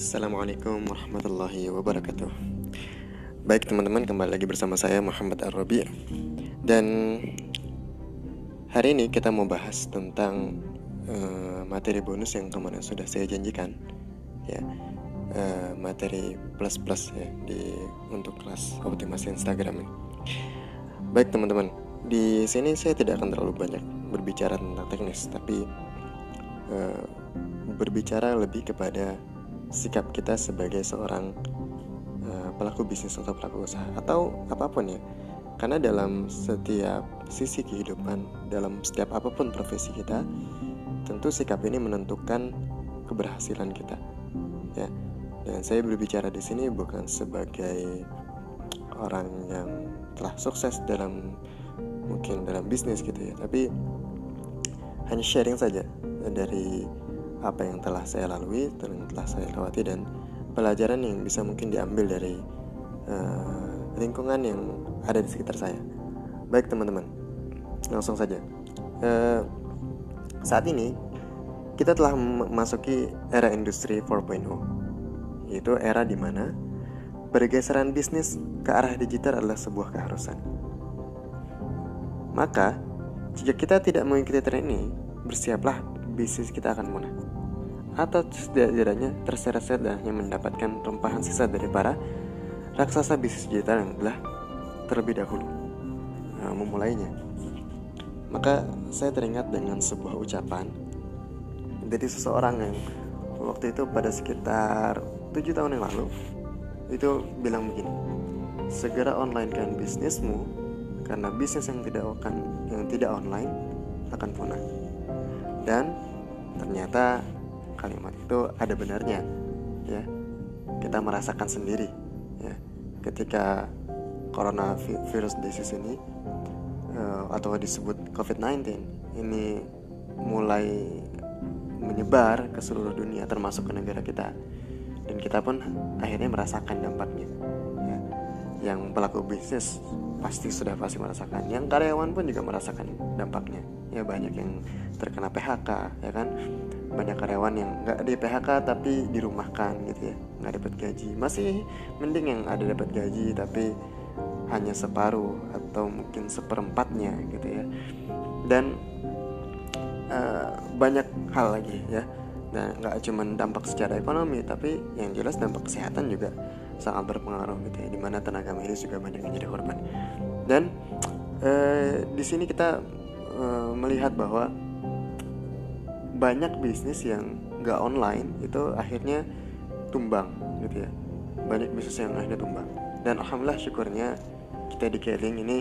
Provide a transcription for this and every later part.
Assalamualaikum warahmatullahi wabarakatuh. Baik teman-teman kembali lagi bersama saya Muhammad Ar-Rabi. Dan hari ini kita mau bahas tentang uh, materi bonus yang kemarin sudah saya janjikan ya. Uh, Materi plus-plus ya di untuk kelas optimasi Instagram ini. Baik teman-teman di sini saya tidak akan terlalu banyak berbicara tentang teknis Tapi uh, berbicara lebih kepada sikap kita sebagai seorang uh, pelaku bisnis atau pelaku usaha atau apa pun ya. Karena dalam setiap sisi kehidupan dalam setiap apa pun profesi kita tentu sikap ini menentukan keberhasilan kita ya. Dan saya berbicara di sini bukan sebagai orang yang telah sukses dalam mungkin dalam bisnis gitu ya tapi hanya sharing saja dari apa yang telah saya lalui dan telah saya lewati dan pelajaran yang bisa mungkin diambil dari uh, lingkungan yang ada di sekitar saya. Baik teman-teman, langsung saja. Uh, saat ini kita telah memasuki era industri 4.0, yaitu era di mana pergeseran bisnis ke arah digital adalah sebuah keharusan. Maka, jika kita tidak mengikuti tren ini, bersiaplah bisnis kita akan punah atau setidaknya terseret-seret dan hanya mendapatkan tumpahan sisa dari para raksasa bisnis digital yang telah terlebih dahulu nah, memulainya. Maka saya teringat dengan sebuah ucapan dari seseorang yang waktu itu pada sekitar tujuh tahun yang lalu itu bilang begini segera online kan bisnismu karena bisnis yang tidak akan yang tidak online akan punah dan ternyata kalimat itu ada benarnya ya. Kita merasakan sendiri ya. Ketika coronavirus disease ini uh, atau disebut COVID-19 ini mulai menyebar ke seluruh dunia termasuk ke negara kita. Dan kita pun akhirnya merasakan dampaknya ya. yang pelaku bisnis pasti sudah pasti merasakan yang karyawan pun juga merasakan dampaknya ya. Banyak yang terkena PHK ya kan banyak karyawan yang nggak di PHK tapi dirumahkan gitu ya nggak dapat gaji. Masih mending yang ada dapat gaji tapi hanya separuh atau mungkin seperempatnya gitu ya. Dan uh, banyak hal lagi ya. Nah nggak cuma dampak secara ekonomi tapi yang jelas dampak kesehatan juga sangat berpengaruh gitu ya di mana tenaga medis juga banyak yang jadi korban. Dan uh, di sini kita uh, melihat bahwa banyak bisnis yang gak online itu akhirnya tumbang gitu ya. Banyak bisnis yang akhirnya tumbang. Dan alhamdulillah syukurnya kita di Keling ini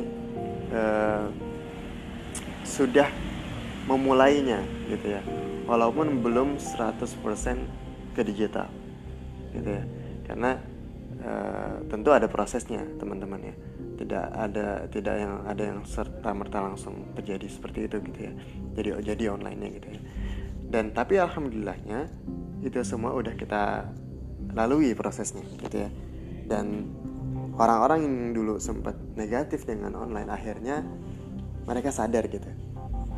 uh, sudah memulainya gitu ya. Walaupun belum 100% ke digital gitu ya. Karena uh, tentu ada prosesnya teman-teman ya. Tidak ada tidak yang ada yang serta merta langsung terjadi seperti itu gitu ya. Jadi jadi online nya gitu ya dan tapi alhamdulillahnya itu semua udah kita lalui prosesnya gitu ya. Dan orang-orang yang dulu sempat negatif dengan online akhirnya mereka sadar gitu.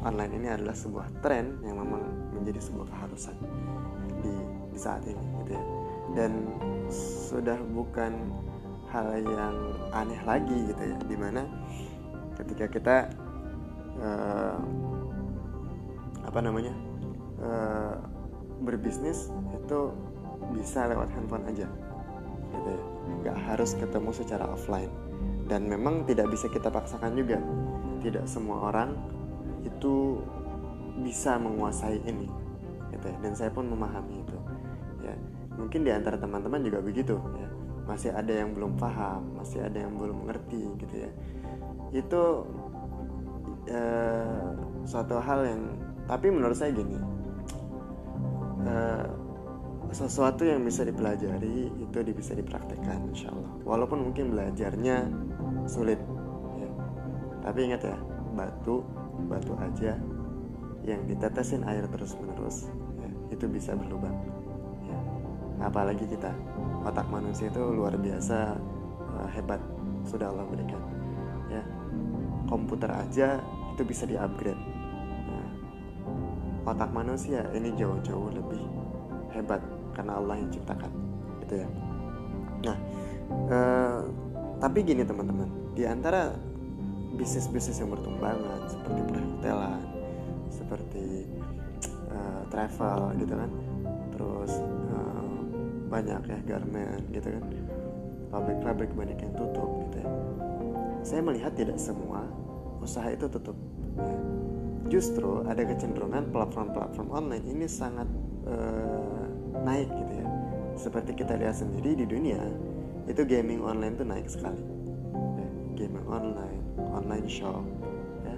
Online ini adalah sebuah tren yang memang menjadi sebuah keharusan di, di saat ini gitu ya. Dan sudah bukan hal yang aneh lagi gitu ya. Di mana ketika kita uh, apa namanya uh, berbisnis itu bisa lewat handphone aja. Gitu ya. Nggak harus ketemu secara offline. Dan memang tidak bisa kita paksakan juga. Tidak semua orang itu bisa menguasai ini. Gitu ya. Dan saya pun memahami itu. Ya. Mungkin di antara teman-teman juga begitu ya. Masih ada yang belum paham masih ada yang belum mengerti gitu ya. Itu uh, suatu hal yang tapi menurut saya gini uh, sesuatu yang bisa dipelajari itu bisa dipraktekkan insya Allah walaupun mungkin belajarnya sulit ya. tapi ingat ya batu batu aja yang ditetesin air terus menerus ya, itu bisa berlubang ya. apalagi kita otak manusia itu luar biasa uh, hebat sudah Allah berikan ya komputer aja itu bisa diupgrade otak manusia ini jauh-jauh lebih hebat karena Allah yang ciptakan gitu ya nah eh, tapi gini teman-teman di antara bisnis-bisnis yang bertumbangan seperti perhotelan seperti uh, travel gitu kan terus uh, banyak ya garment gitu kan pabrik-pabrik banyak yang tutup gitu ya saya melihat tidak semua usaha itu tutup ya. Justru ada kecenderungan platform-platform online ini sangat uh, naik gitu ya. Seperti kita lihat sendiri di dunia itu gaming online tuh naik sekali. Ya, gaming online online shop ya.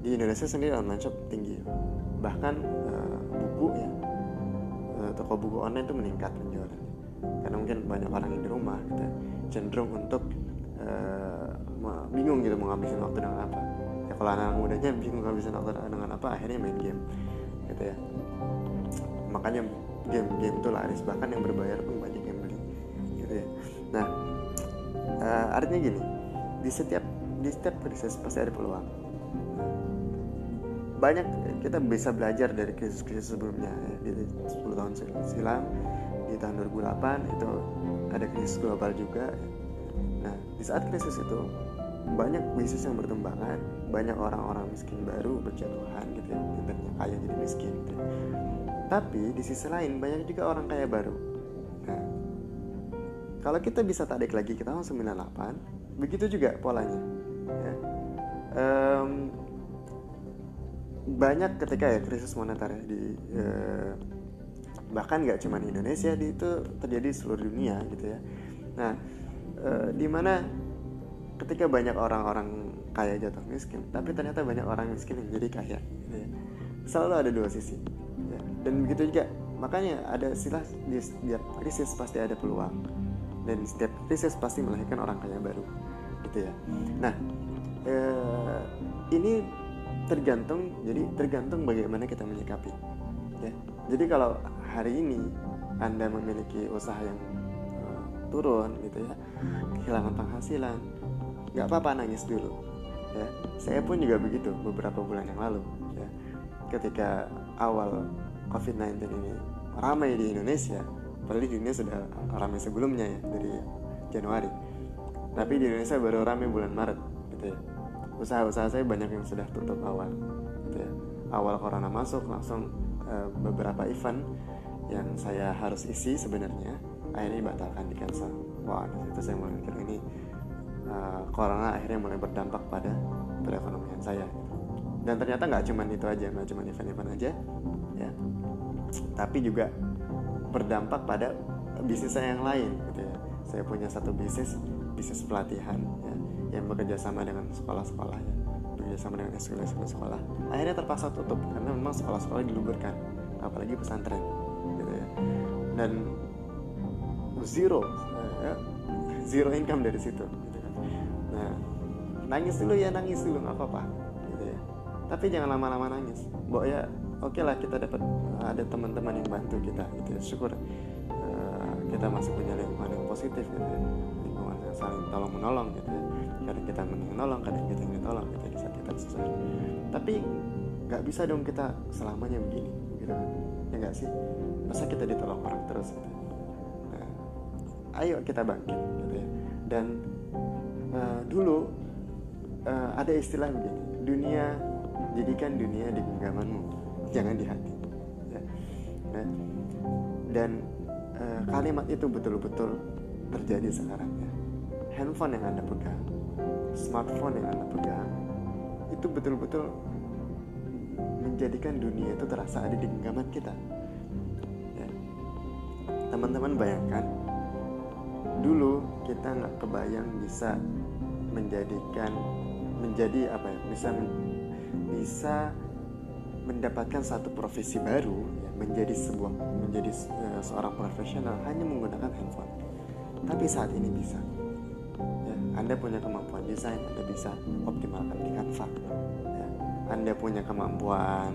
di Indonesia sendiri online shop tinggi. Bahkan uh, buku ya uh, toko buku online itu meningkat penjualan karena mungkin banyak orang yang di rumah gitu ya, cenderung untuk uh, bingung gitu mau ngabisin waktu dengan apa kalau anak, anak mudanya bingung ngabisin waktu dengan apa akhirnya main game gitu ya. Makanya game-game itu laris bahkan yang berbayar pun banyak yang beli gitu ya. Nah uh, artinya gini di setiap di setiap krisis pasti ada peluang. Banyak kita bisa belajar dari krisis-krisis sebelumnya ya. di 10 tahun silam di tahun 2008 itu ada krisis global juga. Nah di saat krisis itu banyak bisnis yang bertumbangan banyak orang-orang miskin baru berjatuhan gitu ya yang kaya jadi miskin gitu. Tapi di sisi lain banyak juga orang kaya baru nah kalau kita bisa tarik lagi ke tahun 98 begitu juga polanya ya. um, banyak ketika ya krisis moneter ya di uh, bahkan nggak cuma di Indonesia di itu terjadi di seluruh dunia gitu ya nah uh, di mana ketika banyak orang-orang kaya jatuh miskin tapi ternyata banyak orang miskin yang jadi kaya gitu ya. selalu ada dua sisi ya. dan begitu juga makanya ada istilah di setiap krisis pasti ada peluang dan setiap krisis pasti melahirkan orang kaya baru gitu ya nah eh, ini tergantung jadi tergantung bagaimana kita menyikapi ya jadi kalau hari ini anda memiliki usaha yang uh, turun gitu ya kehilangan penghasilan nggak apa-apa nangis dulu ya. Saya pun juga begitu beberapa bulan yang lalu ya. Ketika awal COVID-19 ini ramai di Indonesia padahal di dunia sudah ramai sebelumnya ya dari Januari. Tapi di Indonesia baru ramai bulan Maret gitu ya. Usaha-usaha saya banyak yang sudah tutup awal gitu ya. Awal corona masuk langsung uh, beberapa event yang saya harus isi sebenarnya akhirnya batalkan di cancel. Wah di situ saya mulai mikir ini uh, corona akhirnya mulai berdampak pada perekonomian saya. Dan ternyata nggak cuma itu aja nggak cuma event-event aja ya. Tapi juga berdampak pada bisnis saya yang lain gitu ya. Saya punya satu bisnis bisnis pelatihan ya yang bekerja sama dengan sekolah-sekolah ya. Bekerja sama dengan sekolah sekolah akhirnya terpaksa tutup karena memang sekolah-sekolah diliburkan apalagi pesantren gitu ya. Dan zero ya, zero income dari situ nangis dulu ya nangis dulu nggak apa-apa gitu ya. Tapi jangan lama-lama nangis. Bahwa ya oke okay lah kita dapat ada teman-teman yang bantu kita gitu ya. Syukur uh, kita masih punya lingkungan yang positif gitu ya. Lingkungan yang saling tolong menolong gitu ya. Kadang kita menolong kadang kita yang ditolong gitu ya, di saat kita susah. Tapi nggak bisa dong kita selamanya begini gitu kan. Ya nggak sih? Masa kita ditolong orang terus gitu nah, ayo kita bangkit gitu ya. Dan uh, dulu uh, ada istilah begini dunia jadikan dunia di genggamanmu. Jangan di hati. Ya. nah, dan uh, kalimat itu betul-betul terjadi sekarang ya. Handphone yang anda pegang smartphone yang anda pegang itu betul-betul menjadikan dunia itu terasa ada di genggaman kita. Ya. teman-teman bayangkan dulu kita nggak kebayang bisa menjadikan menjadi apa ya bisa bisa mendapatkan satu profesi baru ya, menjadi sebuah menjadi uh, seorang profesional hanya menggunakan handphone. Tapi saat ini bisa ya, anda punya kemampuan desain anda bisa optimalkan di Canva ya, anda punya kemampuan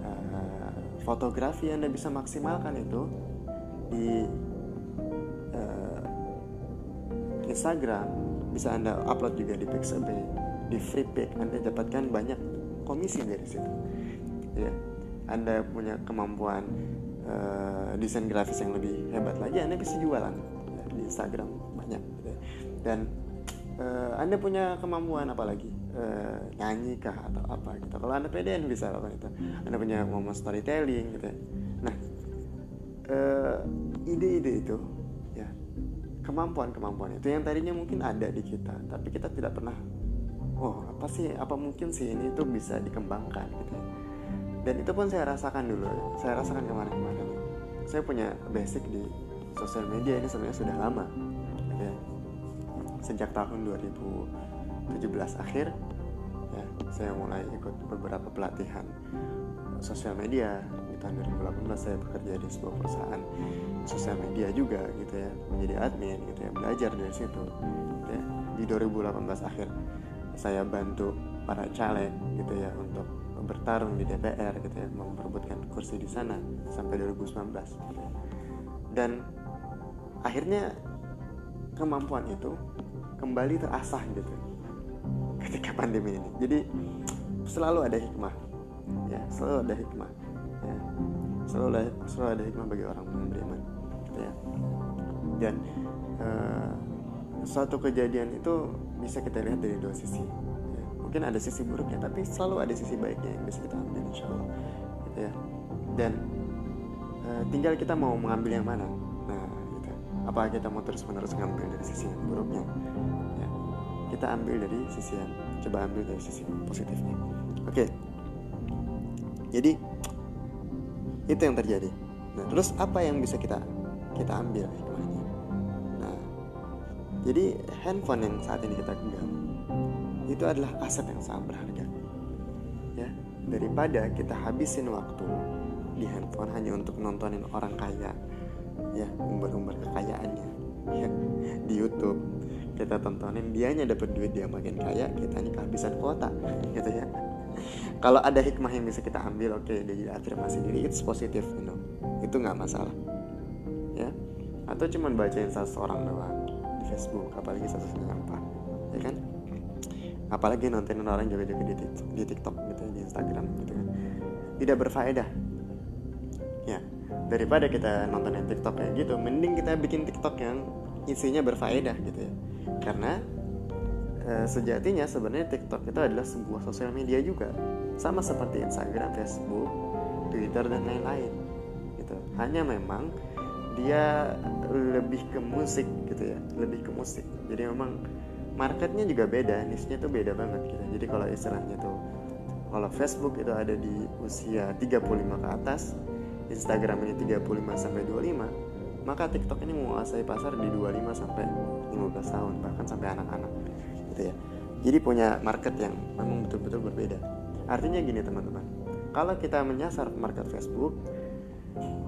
uh, fotografi anda bisa maksimalkan itu di uh, Instagram bisa anda upload juga di Pixabay di Freepik anda dapatkan banyak komisi dari situ. Ya anda punya kemampuan uh, desain grafis yang lebih hebat lagi anda bisa jualan ya, di Instagram banyak ya. dan uh, anda punya kemampuan apa lagi uh, nyanyi kah atau apa gitu. Kalau anda PDN bisa apa itu. Anda punya kemampuan storytelling gitu ya. Nah ide-ide uh, itu ya kemampuan-kemampuan itu yang tadinya mungkin ada di kita tapi kita tidak pernah oh apa sih? Apa mungkin sih ini tuh bisa dikembangkan gitu? Dan itu pun saya rasakan dulu saya rasakan kemarin-kemarin. Saya punya basic di sosial media ini sebenarnya sudah lama ya. Sejak tahun 2017 akhir ya saya mulai ikut beberapa pelatihan sosial media. Di tahun 2018 saya bekerja di sebuah perusahaan sosial media juga gitu ya menjadi admin gitu ya belajar dari situ gitu ya. Di 2018 akhir saya bantu para caleg gitu ya untuk bertarung di DPR gitu ya memperebutkan kursi di sana sampai 2019 gitu ya. dan akhirnya kemampuan itu kembali terasah gitu ketika pandemi ini. Jadi selalu ada hikmah ya selalu ada hikmah ya. Selalu ada selalu ada hikmah bagi orang beriman gitu ya. Dan uh, suatu kejadian itu bisa kita lihat dari dua sisi. Mungkin ada sisi buruknya tapi selalu ada sisi baiknya yang bisa kita ambil insya Allah. Gitu ya. Dan uh, tinggal kita mau mengambil yang mana. Nah gitu. Apa kita mau terus menerus ngambil dari sisi yang buruknya? Ya, kita ambil dari sisi yang coba ambil dari sisi positifnya. Oke. Okay. jadi itu yang terjadi. Nah terus apa yang bisa kita kita ambil hikmahnya jadi handphone yang saat ini kita genggam itu adalah aset yang sangat berharga. Ya, daripada kita habisin waktu di handphone hanya untuk nontonin orang kaya, ya umbar-umbar kekayaannya, ya di YouTube kita tontonin dianya dapat duit dia makin kaya, kita ini kehabisan kuota, gitu ya. Kalau ada hikmah yang bisa kita ambil, oke, okay, dia afirmasi diri, itu positif, you know. itu nggak masalah, ya. Atau cuman bacain seorang doang, Facebook apalagi statusnya nyampah ya kan? Apalagi nontonin orang juga di, di TikTok gitu di Instagram gitu kan. Tidak berfaedah. Ya daripada kita nontonin TikTok kayak gitu mending kita bikin TikTok yang isinya berfaedah gitu ya. Karena e, sejatinya sebenarnya TikTok itu adalah sebuah sosial media juga. Sama seperti Instagram, Facebook, Twitter dan lain-lain gitu. Hanya memang dia lebih ke musik gitu ya lebih ke musik. Jadi memang marketnya juga beda niche-nya tuh beda banget gitu. Jadi kalau istilahnya tuh kalau Facebook itu ada di usia 35 ke atas Instagram ini 35 sampai 25 maka TikTok ini menguasai pasar di 25 sampai 15 tahun bahkan sampai anak-anak gitu ya. Jadi punya market yang memang betul-betul berbeda. Artinya gini teman-teman. Kalau kita menyasar market Facebook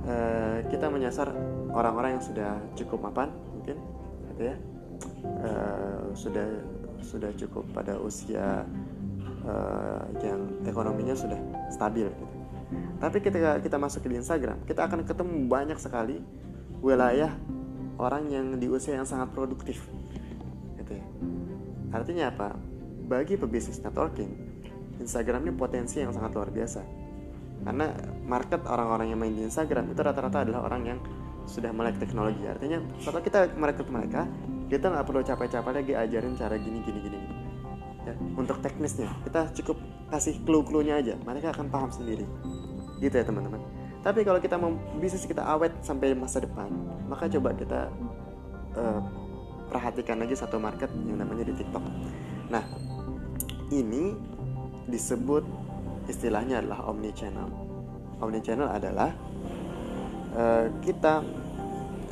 uh, kita menyasar orang-orang yang sudah cukup mapan mungkin gitu ya uh, sudah sudah cukup pada usia uh, yang ekonominya sudah stabil gitu. Tapi ketika kita masuk di Instagram, kita akan ketemu banyak sekali wilayah orang yang di usia yang sangat produktif. Gitu ya. Artinya apa? Bagi pebisnis networking, Instagram ini potensi yang sangat luar biasa karena market orang-orang yang main di Instagram itu rata-rata adalah orang yang sudah melek teknologi. Artinya kalau kita merekrut mereka kita nggak perlu capek-capek lagi ajarin cara gini gini gini ya, untuk teknisnya kita cukup kasih clue-cluenya aja. Mereka akan paham sendiri. Gitu ya teman-teman. Tapi kalau kita mau bisnis kita awet sampai masa depan maka coba kita uh, perhatikan lagi satu market yang namanya di TikTok. Nah ini disebut istilahnya adalah omni channel. Omni channel adalah uh, kita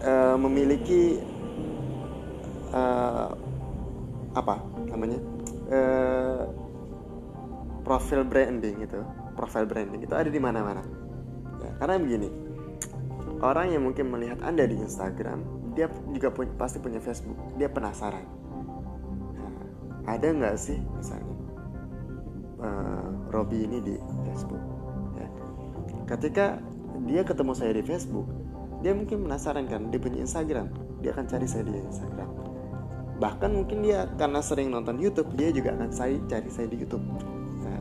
uh, memiliki uh, apa namanya uh, profil branding itu, profil branding itu ada di mana-mana. Ya, karena begini, orang yang mungkin melihat anda di Instagram, dia juga punya, pasti punya Facebook, dia penasaran. Nah, ada nggak sih misalnya uh, Robby ini di Facebook ya. ketika dia ketemu saya di Facebook dia mungkin penasaran kan dia punya Instagram dia akan cari saya di Instagram. Bahkan mungkin dia karena sering nonton YouTube dia juga akan saya cari saya di YouTube. Nah,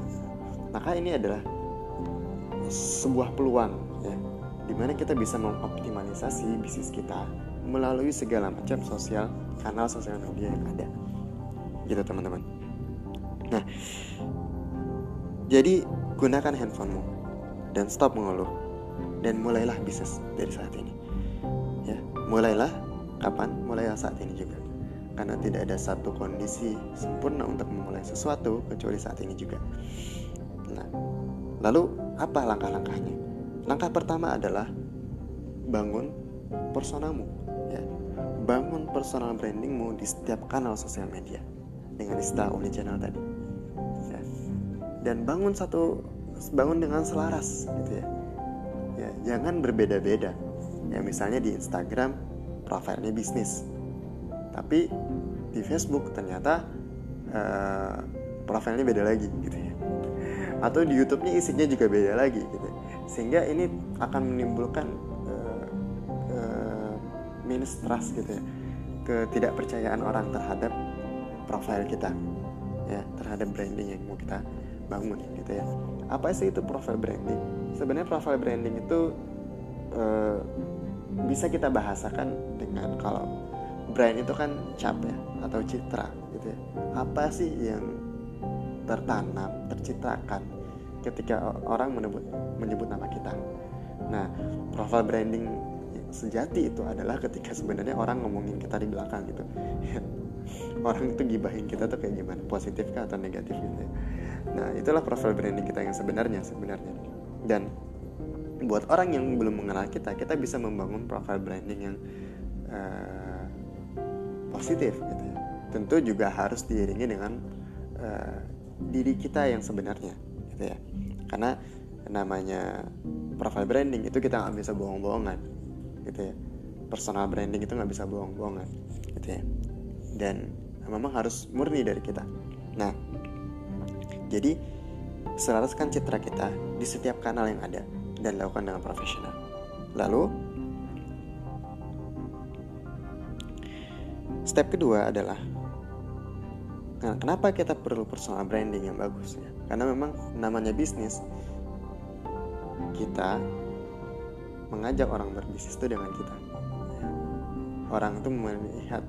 maka ini adalah sebuah peluang ya di mana kita bisa mengoptimalisasi bisnis kita melalui segala macam sosial kanal sosial media yang ada. Gitu teman-teman. Nah jadi gunakan handphonemu dan stop mengeluh dan mulailah bisnis dari saat ini. Ya mulailah kapan? Mulailah saat ini juga. Karena tidak ada satu kondisi sempurna untuk memulai sesuatu kecuali saat ini juga. Nah lalu apa langkah-langkahnya? Langkah pertama adalah bangun personamu ya. Bangun personal brandingmu di setiap kanal sosial media dengan istilah omnichannel tadi ya. dan bangun satu bangun dengan selaras gitu ya ya jangan berbeda-beda. Ya misalnya di Instagram profilnya bisnis. Tapi di Facebook ternyata uh, profilnya beda lagi gitu ya. Atau di YouTube-nya isinya juga beda lagi gitu. Sehingga ini akan menimbulkan uh, uh, minus trust gitu ya. Ketidakpercayaan orang terhadap profil kita ya. Terhadap branding yang mau kita bangun gitu ya. Apa sih itu profile branding sebenarnya profile branding itu uh, bisa kita bahasakan dengan kalau brand itu kan cap ya atau citra gitu ya. Apa sih yang tertanam tercitrakan ketika orang menyebut menyebut nama kita? Nah profile branding sejati itu adalah ketika sebenarnya orang ngomongin kita di belakang gitu. Orang itu gibahin kita tuh kayak gimana positif kah atau negatif gitu ya. Nah itulah profile branding kita yang sebenarnya sebenarnya dan buat orang yang belum mengenal kita kita bisa membangun profile branding yang uh, positif gitu ya. Tentu juga harus diiringi dengan uh, diri kita yang sebenarnya gitu ya. Karena namanya profile branding itu kita nggak bisa bohong-bohongan gitu ya. Personal branding itu nggak bisa bohong-bohongan gitu ya. Dan memang harus murni dari kita. Nah jadi selaraskan citra kita di setiap kanal yang ada dan lakukan dengan profesional lalu step kedua adalah Nah, kenapa kita perlu personal branding yang bagus ya? Karena memang namanya bisnis kita mengajak orang berbisnis itu dengan kita. Orang itu melihat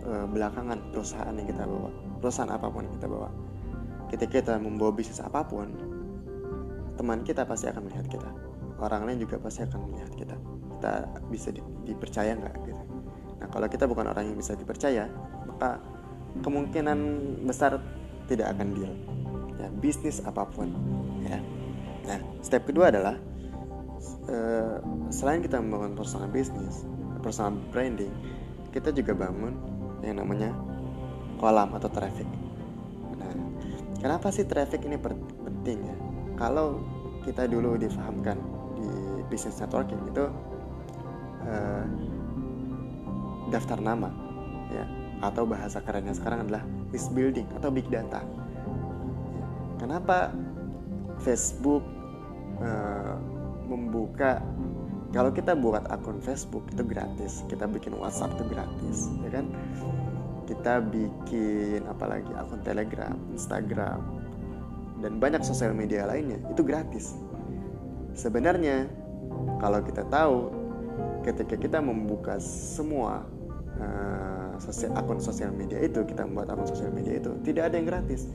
e, belakangan perusahaan yang kita bawa, perusahaan apa pun yang kita bawa. Ketika kita membawa bisnis apa pun, teman kita pasti akan melihat kita. Orang lain juga pasti akan melihat kita. Kita bisa di, dipercaya nggak gitu. Nah, kalau kita bukan orang yang bisa dipercaya, maka kemungkinan besar tidak akan deal ya bisnis apa pun ya nah step kedua adalah uh, selain kita membangun personal bisnis personal branding kita juga bangun yang namanya kolam atau traffic nah kenapa sih traffic ini penting ya kalau kita dulu difahamkan di business networking itu uh, daftar nama ya atau bahasa kerennya sekarang adalah list building atau big data. Kenapa Facebook uh, membuka kalau kita buat akun Facebook itu gratis, kita bikin WhatsApp itu gratis, ya kan? Kita bikin apalagi akun Telegram, Instagram, dan banyak sosial media lainnya itu gratis. Sebenarnya kalau kita tahu ketika kita membuka semua uh, sosial, akun sosial media itu kita membuat akun sosial media itu tidak ada yang gratis.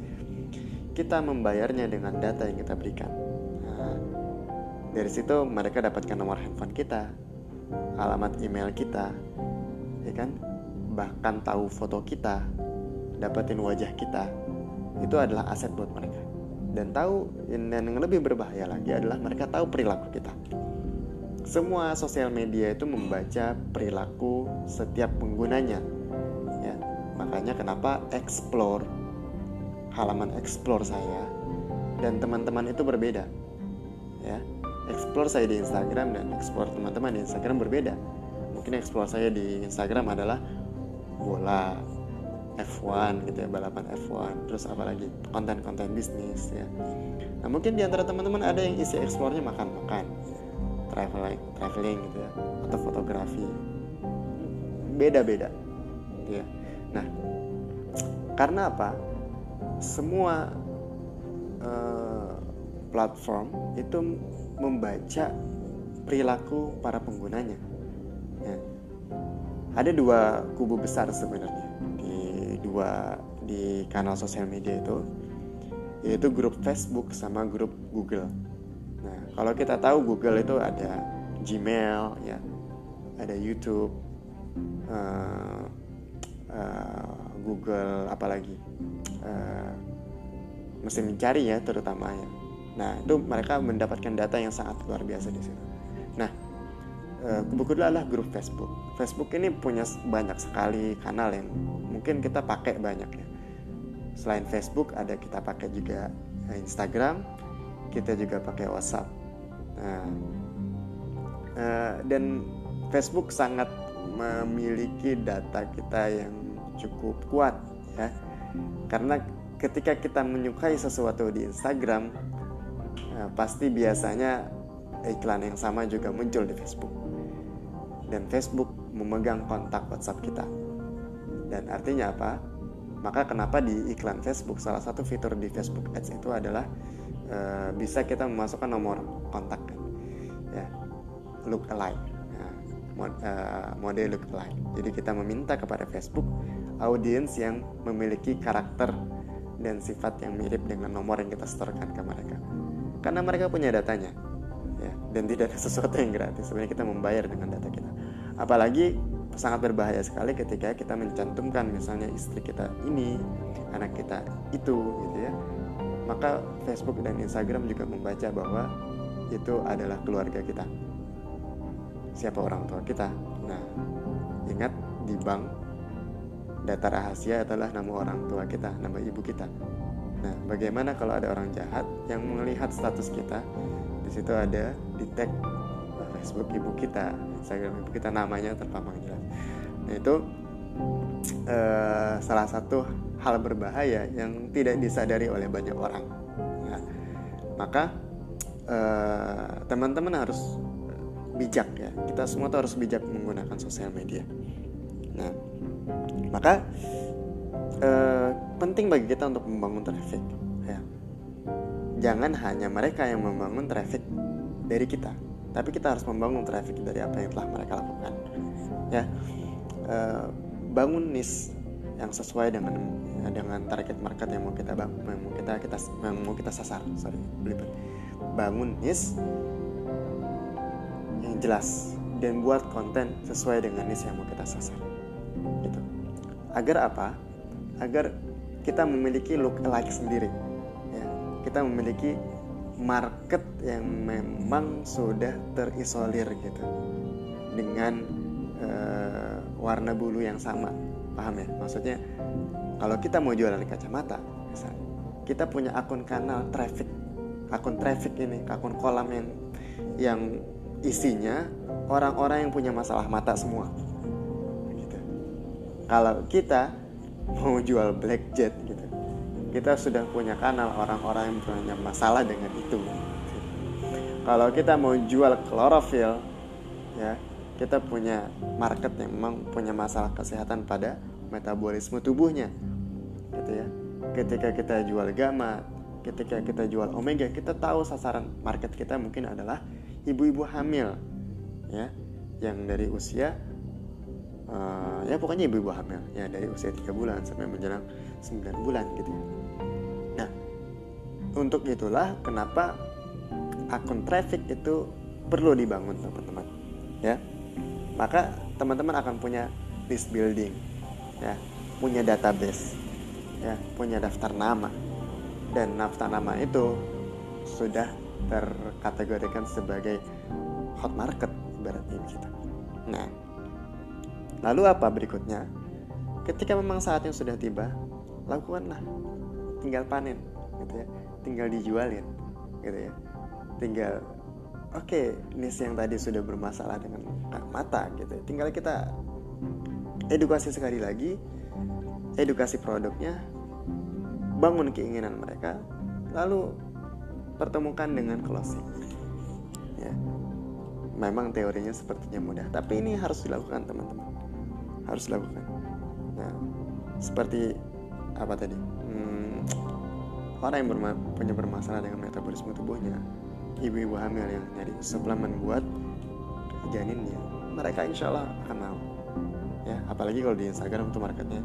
Kita membayarnya dengan data yang kita berikan. Nah, dari situ mereka dapatkan nomor handphone kita alamat email kita ya kan bahkan tahu foto kita dapetin wajah kita itu adalah aset buat mereka. Dan tahu dan yang lebih berbahaya lagi adalah mereka tahu perilaku kita. Semua sosial media itu membaca perilaku setiap penggunanya makanya kenapa explore halaman explore saya dan teman-teman itu berbeda ya. Explore saya di Instagram dan explore teman-teman di Instagram berbeda. Mungkin explore saya di Instagram adalah bola F1 gitu ya balapan F1 terus apalagi konten-konten bisnis ya nah mungkin di antara teman-teman ada yang isi explore-nya makan-makan traveling traveling gitu ya atau fotografi beda-beda gitu ya Nah, karena apa? Semua uh, platform itu membaca perilaku para penggunanya. Ya. Ada dua kubu besar sebenarnya di dua di kanal sosial media itu, yaitu grup Facebook sama grup Google. Nah, kalau kita tahu Google itu ada Gmail, ya, ada YouTube, uh, uh, Google, apalagi uh, mesin mencari ya terutamanya. Nah, itu mereka mendapatkan data yang sangat luar biasa di situ. Nah, kebetulan adalah grup Facebook. Facebook ini punya banyak sekali kanal yang mungkin kita pakai banyak ya. Selain Facebook ada kita pakai juga Instagram, kita juga pakai WhatsApp. Nah, uh, dan Facebook sangat memiliki data kita yang cukup kuat ya karena ketika kita menyukai sesuatu di Instagram pasti biasanya iklan yang sama juga muncul di Facebook dan Facebook memegang kontak WhatsApp kita. Dan artinya apa? Maka kenapa di iklan Facebook salah satu fitur di Facebook Ads itu adalah e, bisa kita memasukkan nomor kontak kan ya look alike nah, mod, e, mode look alike. Jadi kita meminta kepada Facebook audiens yang memiliki karakter dan sifat yang mirip dengan nomor yang kita setorkan ke mereka. Karena mereka punya datanya ya dan tidak ada sesuatu yang gratis. Sebenarnya kita membayar dengan data kita apalagi sangat berbahaya sekali ketika kita mencantumkan misalnya istri kita ini anak kita itu gitu ya maka Facebook dan Instagram juga membaca bahwa itu adalah keluarga kita siapa orang tua kita nah ingat di bank data rahasia adalah nama orang tua kita, nama ibu kita. Nah, bagaimana kalau ada orang jahat yang melihat status kita? Di situ ada tag Facebook ibu kita, Instagram ibu kita namanya terpampang jelas. Nah, itu uh, salah satu hal berbahaya yang tidak disadari oleh banyak orang. Ya. Maka eh, teman-teman uh, harus bijak ya. Kita semua tuh harus bijak menggunakan sosial media. Nah, maka eh, penting bagi kita untuk membangun traffic ya jangan hanya mereka yang membangun traffic dari kita tapi kita harus membangun traffic dari apa yang telah mereka lakukan. Ya eh, bangun niche yang sesuai dengan dengan target market yang mau kita yang mau kita kita yang mau kita sasar. Sorry belibet. Bangun niche yang jelas dan buat konten sesuai dengan niche yang mau kita sasar. Gitu. Agar apa? Agar kita memiliki look alike sendiri. Ya kita memiliki market yang memang sudah terisolir gitu. Dengan uh, warna bulu yang sama. Paham ya? Maksudnya kalau kita mau jualan kacamata misalnya kita punya akun kanal traffic. Akun traffic ini akun kolam yang yang isinya orang-orang yang punya masalah mata semua. Kalau kita mau jual black jet gitu kita sudah punya kanal orang-orang yang punya masalah dengan itu. Kalau kita mau jual klorofil ya kita punya market yang memang punya masalah kesehatan pada metabolisme tubuhnya gitu ya. Ketika kita jual gamma ketika kita jual omega kita tahu sasaran market kita mungkin adalah ibu-ibu hamil ya yang dari usia uh, ya pokoknya ibu-ibu hamil ya dari usia 3 bulan sampai menjelang 9 bulan gitu. Nah, untuk itulah kenapa akun traffic itu perlu dibangun teman-teman. Ya. Maka teman-teman akan punya list building ya, punya database ya, punya daftar nama. Dan daftar nama itu sudah terkategorikan sebagai hot market ibaratnya gitu. Nah, Lalu apa berikutnya? Ketika memang saatnya sudah tiba, lakukanlah. Tinggal panen, gitu ya. Tinggal dijualin, gitu ya. Tinggal oke, okay, niche yang tadi sudah bermasalah dengan mata gitu. Ya. Tinggal kita edukasi sekali lagi, edukasi produknya, bangun keinginan mereka, lalu pertemukan dengan closing. Ya. Memang teorinya sepertinya mudah, tapi ini harus dilakukan teman-teman harus dilakukan nah seperti apa tadi? Hmm, orang yang berma punya bermasalah dengan metabolisme tubuhnya ibu-ibu hamil yang nyari suplemen buat janinnya mereka insya Allah akan mau ya. Apalagi kalau di Instagram itu marketnya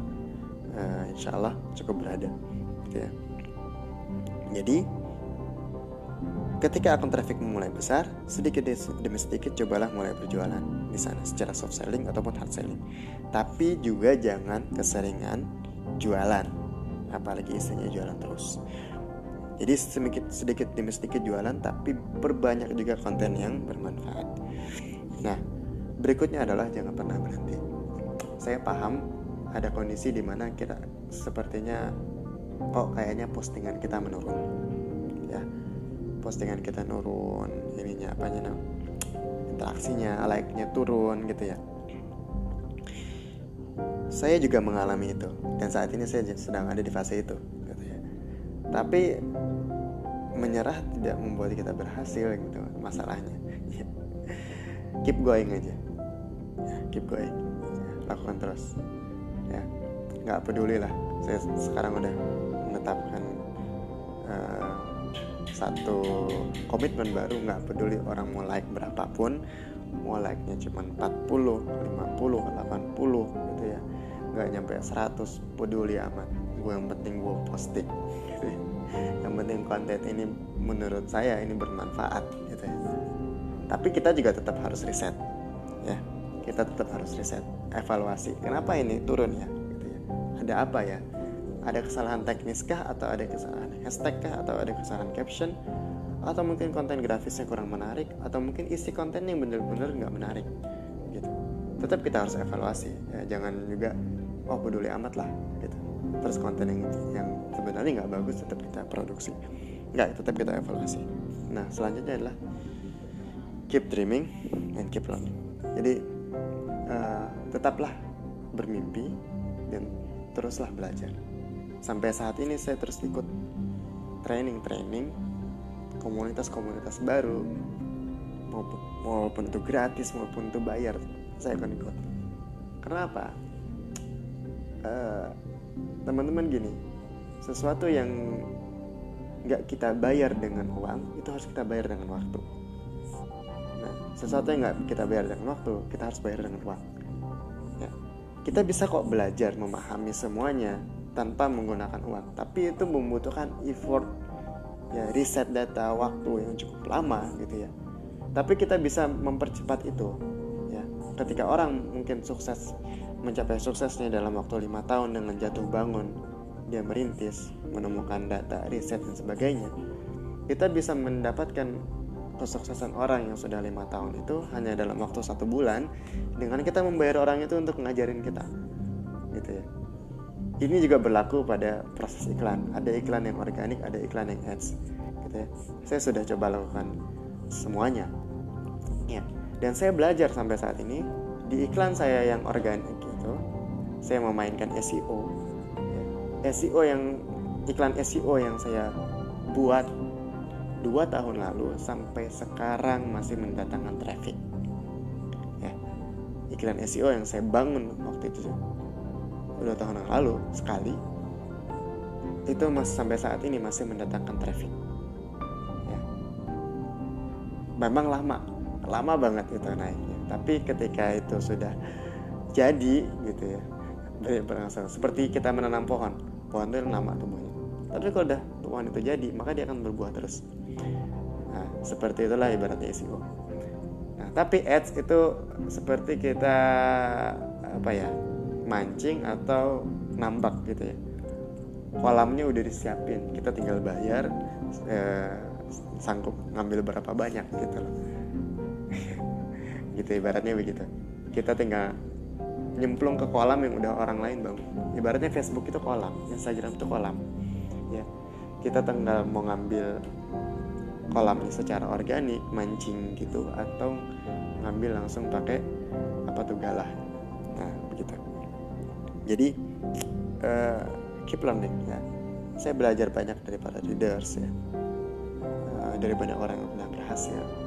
uh, insya Allah cukup berada gitu ya. Jadi ketika akun traffic mulai besar sedikit demi sedikit cobalah mulai berjualan di sana secara soft selling ataupun hard selling. Tapi juga jangan keseringan jualan apalagi isinya jualan terus. Jadi sedikit sedikit demi sedikit jualan tapi perbanyak juga konten yang bermanfaat. Nah berikutnya adalah jangan pernah berhenti. Saya paham ada kondisi di mana kita sepertinya kok kayaknya postingan kita menurun. Ya postingan kita nurun ininya apanya nah, interaksinya like-nya turun gitu ya saya juga mengalami itu. Dan saat ini saya sedang ada di fase itu gitu tapi menyerah tidak membuat kita berhasil gitu masalahnya. Keep going aja. Keep going. Lakukan terus. Ya. Nggak peduli lah. Saya sekarang udah menetapkan uh, satu komitmen baru. Nggak peduli orang mau like berapapun. Mau like-nya cuma 40, 50, 80 gitu ya nggak nyampe 100 peduli amat. Gue yang penting gue posting. Yang penting konten ini menurut saya ini bermanfaat gitu ya. Tapi kita juga tetap harus riset ya. Kita tetap harus riset evaluasi. Kenapa ini turun ya? Gitu ya. Ada apa ya? Ada kesalahan teknis kah atau ada kesalahan hashtag kah atau ada kesalahan caption? Atau mungkin konten grafisnya kurang menarik atau mungkin isi konten yang benar-benar nggak menarik gitu. Tetap kita harus evaluasi ya. Jangan juga oh peduli amat lah gitu. Terus konten yang yang sebenarnya nggak bagus tetap kita produksi. Nggak tetap kita evaluasi. Nah selanjutnya adalah keep dreaming and keep learning. Jadi uh, tetaplah bermimpi dan teruslah belajar. Sampai saat ini saya terus ikut training-training komunitas-komunitas baru. Maupun, maupun itu gratis maupun itu bayar saya akan ikut. Kenapa uh, teman-teman gini. Sesuatu yang nggak kita bayar dengan uang itu harus kita bayar dengan waktu. Sesuatu yang nggak kita bayar dengan waktu kita harus bayar dengan uang. Ya. kita bisa kok belajar memahami semuanya tanpa menggunakan uang. Tapi itu membutuhkan effort ya riset data waktu yang cukup lama gitu ya. Tapi kita bisa mempercepat itu ya. Ketika orang mungkin sukses mencapai suksesnya dalam waktu lima tahun dengan jatuh bangun. Dia merintis menemukan data riset dan sebagainya. Kita bisa mendapatkan kesuksesan orang yang sudah lima tahun itu hanya dalam waktu satu bulan dengan kita membayar orang itu untuk ngajarin kita. Gitu ya. Ini juga berlaku pada proses iklan. Ada iklan yang organik ada iklan yang ads. Gitu ya. Saya sudah coba lakukan semuanya. Ya. Dan saya belajar sampai saat ini di iklan saya yang organik saya memainkan SEO. SEO yang iklan SEO yang saya buat dua tahun lalu sampai sekarang masih mendatangkan traffic. Ya iklan SEO yang saya bangun waktu itu dua tahun yang lalu sekali itu masih sampai saat ini masih mendatangkan traffic. Ya. Memang lama lama banget itu naiknya. Tapi ketika itu sudah jadi gitu ya berlangsung seperti kita menanam pohon. Pohon itu lama tumbuhnya. Tapi kalau udah pohon itu jadi maka dia akan berbuah terus. Nah seperti itulah ibaratnya SEO nah tapi ads itu seperti kita apa ya mancing atau nambak gitu ya. Kolamnya udah disiapin. Kita tinggal bayar eh, sanggup ngambil berapa banyak gitu loh. Gitu ibaratnya begitu. Kita tinggal nyemplung ke kolam yang udah orang lain bang. Ibaratnya Facebook itu kolam Instagram itu kolam. Ya kita tinggal mau ngambil kolamnya secara organik mancing gitu atau ngambil langsung pakai apa tuh galah. Nah begitu. Jadi uh, keep learning ya. Saya belajar banyak dari para leaders ya. Uh, dari banyak orang yang sudah berhasil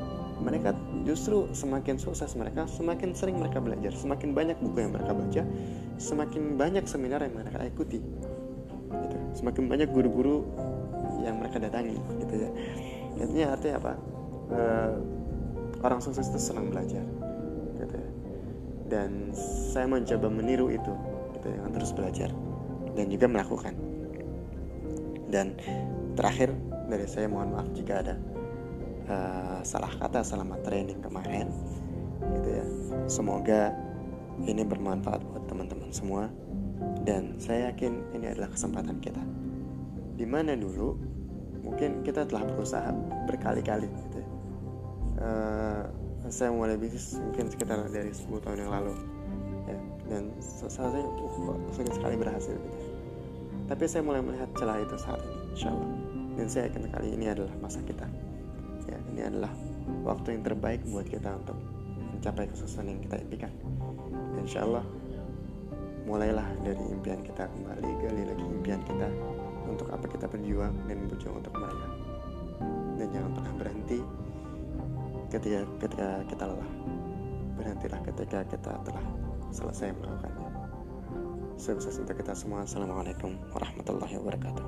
mereka justru semakin sukses mereka semakin sering mereka belajar semakin banyak buku yang mereka baca semakin banyak seminar yang mereka ikuti gitu. semakin banyak guru-guru yang mereka datangi gitu ya. Artinya artinya apa? Uh, orang sukses itu senang belajar dan saya mencoba meniru itu gitu dengan terus belajar dan juga melakukan. Dan terakhir dari saya mohon maaf jika ada uh, salah kata selama training kemarin gitu ya. Semoga ini bermanfaat buat teman-teman semua. Dan saya yakin ini adalah kesempatan kita. Di mana dulu mungkin kita telah berusaha berkali-kali gitu ya. uh, saya mulai bisnis mungkin sekitar dari 10 tahun yang lalu ya. Dan saya uh, sulit sekali berhasil gitu tapi saya mulai melihat celah itu saat ini insya Allah. Dan saya yakin kali ini adalah masa kita. ya ini adalah waktu yang terbaik buat kita untuk mencapai kesuksesan yang kita impikan. Insya Allah mulailah dari impian kita kembali gali lagi impian kita untuk apa kita berjuang dan berjuang untuk mereka dan jangan pernah berhenti ketika ketika kita lelah. Berhentilah ketika kita telah selesai melakukannya. Sukses untuk kita semua. Assalamualaikum warahmatullahi wabarakatuh